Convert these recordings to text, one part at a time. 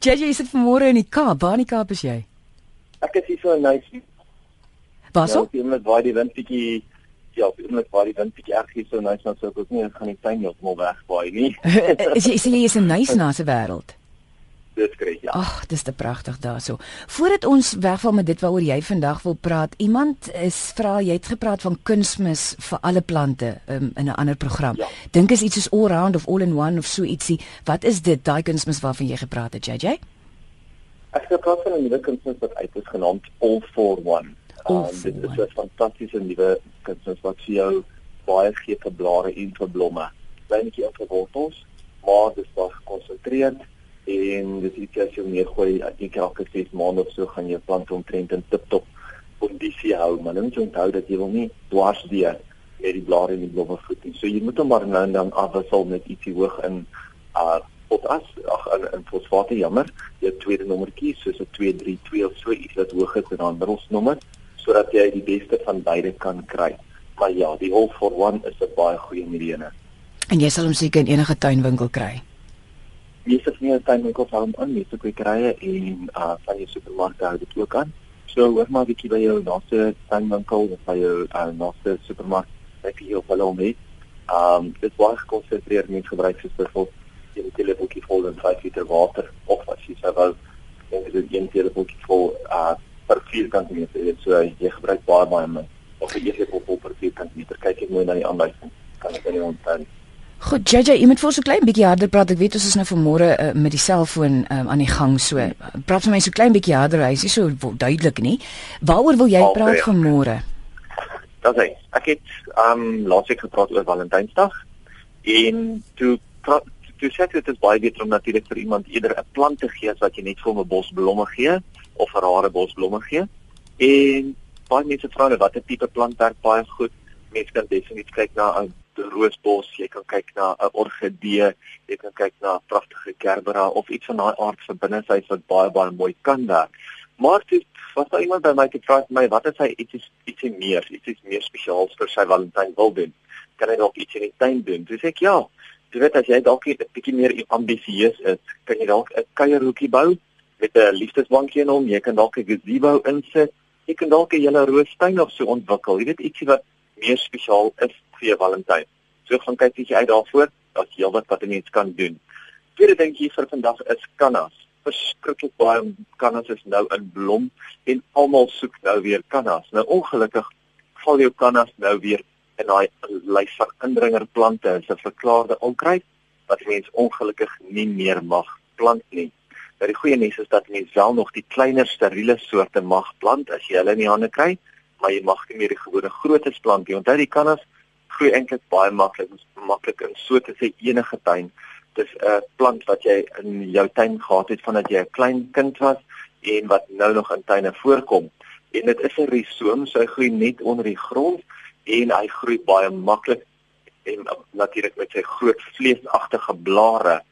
JJ, jy sit vanmôre in die Kaap. Waar in die Kaap is jy? Ek is hier so in Nysie. Waarso? Ja, met baie die wind bietjie ja, met baie die wind bietjie erg hier so in Nysie, so ek ook nie gaan die tuin heeltemal wegbaai nie. is jy is jy is 'n nice na se wêreld? Dis reg, ja. Ag, dis te pragtig daarso. Voordat ons wegval met dit waaroor jy vandag wil praat, iemand is vra jy het gepraat van kunsmis vir alle plante um, in 'n ander program. Ja. Dink is iets soos all round of all in one of so ietsie. Wat is dit daai kunsmis waarvan jy gepraat het, JJ? Ek het gepraat van 'n nuwe kunsmis wat uit is genaamd All for One. All Um, for dit is One. 'n fantastiese nuwe kunsmis wat vir jou baie gee vir blare en vir blomme. Kleinetjie in vir wortels, maar dit is baie gekonsentreerd en dis iets as jy meer gooi ek dink elke 6 maande of so gaan jou plant omtrent in tip-top kondisie hou. Maar moet jy onthou dat jy wil nie dwars deur met die blare en die blomme voed nie. So jy moet hom maar nou en dan afwissel met ietsie hoog in uh potas. Ag in, in fosfate jammer. Jou tweede nommertjie soos 'n 232 of so iets wat hoog is en dan middelsnommer sodat jy die beste van beide kan kry. Maar ja die all for one is 'n baie goeie mediene. En jy sal hom seker in enige tuinwinkel kry. Meeste van jou tuinwinkels hou hom aan, meeste kwekerye en uh van jou supermarkte hou dit ook aan. So hoor maar 'n bietjie by jou naaste tuinwinkel of by jou uh, naaste supermark kyk jy op hulle om het. Um dit is baie gekonsentreer mense gebruik soos byvoorbeeld jy moet 'n lepeltjie vol in 5 liter water of as jy sou wou dink dit een lepeltjie vol uh per vierkante meter. Dit so jy gebruik baie baie min of 'n lepel vol per vierkante meter. Kyk ek mooi na die aanwysing. Kan ek nie onthou. Goed, JJ, jy moet vir ons so klein bietjie harder praat. Ek weet ons is nou vanmôre uh, met die selfoon um, aan die gang so. Praat vir my so klein bietjie harder. Hy is nie so duidelik nie. Waaroor wil jy Okay, praat ja. vanmôre? Dat hy. Ek het um laasweek gepraat oor Valentynsdag en toe pra- toe sê ek dit is baie beter om natuurlik vir iemand eerder 'n plant te gee as wat jy net vir 'n bos blomme gee of 'n rare bos blomme gee. En baie mense vra nou watter tipe plant werk baie goed. Mense kan definitief kyk na 'n roosbos, jy kan kyk na 'n orgidee, jy kan kyk na pragtige gerbera of iets van daai aard vir binnehuis wat baie baie mooi kan werk. Maar toe was daar iemand by my te vra my wat is hy ietsie ietsie meer, ietsie meer spesiaals vir sy Valentyn wil doen. Kan hy dalk iets in die tuin doen? Dis ek ja. Jy weet as jy dalk 'n bietjie meer ambisieus is, kan jy dalk 'n kuierhoekie bou met 'n liefdesbankie in hom. Jy kan dalk 'n gazebo insit. Jy kan dalk 'n hele roostuin of so ontwikkel. Jy weet ietsie wat meer spesiaal is jou Valentyn. So gaan kyk bietjie uit daarvoor. Daar's heelwat wat 'n mens kan doen. Tweede ding hier vir vandag is kannas. Verskriklik baie kannas is nou in blom en almal soek nou weer kannas. Nou ongelukkig val jou kannas nou weer in daai lys van indringerplante, is 'n verklaarde onkruid wat mens ongelukkig nie meer mag plant nie. Nou die goeie nuus is dat mens wel nog die kleiner steriele soorte mag plant as jy hulle in die hande kry, maar jy mag nie meer die gewone grootes plant nie. Onthou die kannas groei eintlik baie maklik, maklik in so te sê enige tuin. Dis 'n plant wat jy in jou tuin gehad het vandat jy 'n klein kind was en wat nou nog in tuine voorkom. En dit is 'n risoom, so hy groei net onder die grond en hy groei baie maklik en natuurlik met sy groot vleesagtige blare.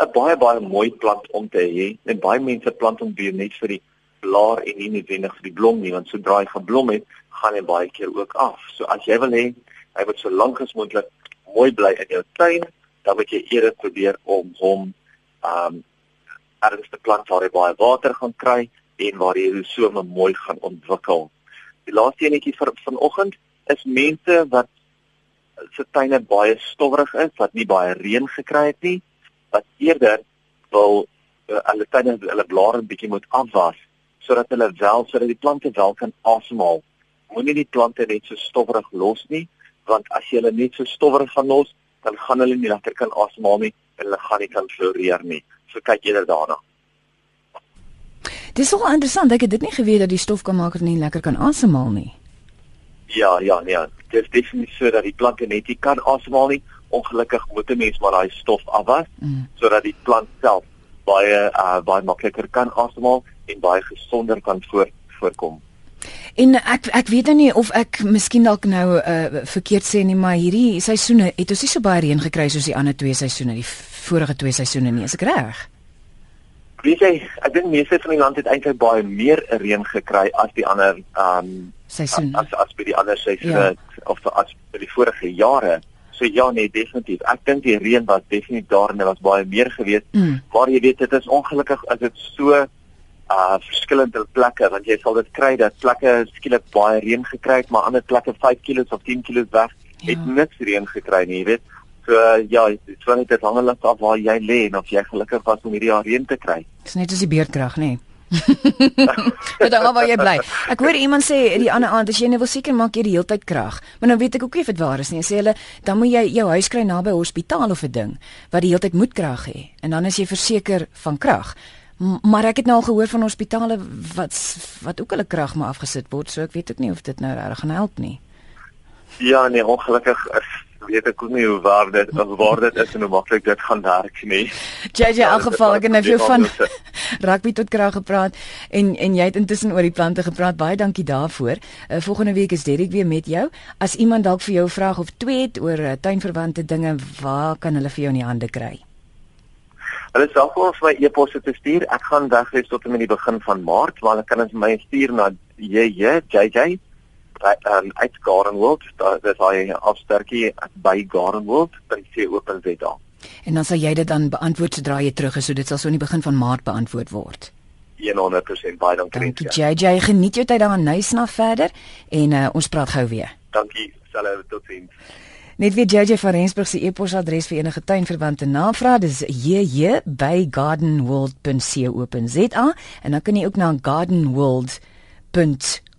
'n Baie baie mooi plant om te hê. En baie mense plant hom weer net vir die blaar en nie noodwendig vir die blom nie, want sodra hy geblom het, gaan hy baie keer ook af. So as jy wil hê hy moet so lank as moontlik mooi bly in jou tuin, dan moet jy eerder probeer om hom um ergens te plant waar hy baie water gaan kry en waar die rhizome mooi gaan ontwikkel. Die laaste enetjie vir vanoggend is mense wat se tuine baie stowwerig is, wat nie baie reën gekry het nie, wat eerder wil uh, hulle tuine hulle blare 'n bietjie moet afwas sodat hulle wel sodat die plante wel kan asemhaal. Moenie die plante net so stowwerig los nie, want as jy hulle net so stowwerig gaan los, dan gaan hulle nie lekker kan asemhaal nie en hulle gaan nie kan floreer nie. So kyk eerder daarna. Dis so interessant. Ek het dit nie geweet dat die stof kan maak dat nie lekker kan asemhaal nie. Ja, ja, nee. Dit is definitief so dat die plante net nie kan asemhaal nie. Ongelukkig moet 'n mens maar daai stof afwas Mm. sodat die plant self baie uh baie makliker kan asemhaal en baie gesonder kan voor, voorkom. En ek ek weet nou nie of ek miskien dalk nou uh, verkeerd sê nie, maar hierdie seisoene het ons nie so baie reën gekry soos die ander twee seisoene, die vorige twee seisoene nie, is ek reg? Weet jy, ek dink meeste van die land het eintlik baie meer reën gekry as die ander um Seisoene. as as by die ander seisoene ja. of as by die vorige jare. So so ja nee, definitief. Ek dink die reën was definitief daar en dit was baie meer geweest. Mm. Maar jy weet dit is ongelukkig as dit so uh verskillende plekke want jy sal dit kry dat plekke skielik baie reën gekry het, maar ander plekke 5 km of 10 km weg het ja. niks reën gekry nie, jy weet. So uh, ja, dit sou net hang af waar jy lê en of jy gelukkig was om hierdie reën te kry. Dis net as die beerdkrag, nê. Nee. Dit dan waar jy bly. Ek hoor iemand sê die ander aand as jy nou wil seker maak jy die hele tyd krag. Maar nou weet ek ook nie of dit waar is nie. Sê hulle dan moet jy jou huis kry naby hospitaal of 'n ding wat die hele tyd moet krag hê en dan is jy verseker van krag. Maar ek het nou al gehoor van hospitale wat wat ook hulle krag maar afgesit word, so ek weet ook nie of dit nou regtig gaan help nie. Ja, nee, ongelukkig is weet ek nie hoe waar dit of waar dit is en hoe maklik dit gaan werk nie. JJ in elk geval ek het nou van rugby tot krag gepraat en en jy het intussen oor die plante gepraat. Baie dankie daarvoor. Uh, volgende week is Derek weer met jou. As iemand dalk vir jou vraag of twee het oor uh, tuinverwante dinge, waar kan hulle vir jou in die hande kry? Hulle sal vir my e-posse te stuur. Ek gaan weg wees tot in die begin van Maart, maar hulle kan dit my stuur na JJ JJ um, uit Gardenwold, dis hy afsterkie by gardenwold.co.za. En dan sal jy dit dan beantwoord sodra jy terug is, so dit sal so in die begin van Maart beantwoord word. 100% baie dankie. Dankie JJ, geniet jou tyd daar in Nysna verder en uh, ons praat gou weer. Dankie, selfe totsiens. Net weer JJ van Rensburg se e-posadres vir enige tuinverwante navrae. Dis jj by gardenworld.co.za en dan kan jy ook na gardenworld.co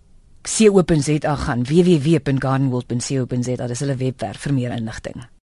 co.za gaan. Www.gardenworld.co.za dis hulle webwerf vir meer inligting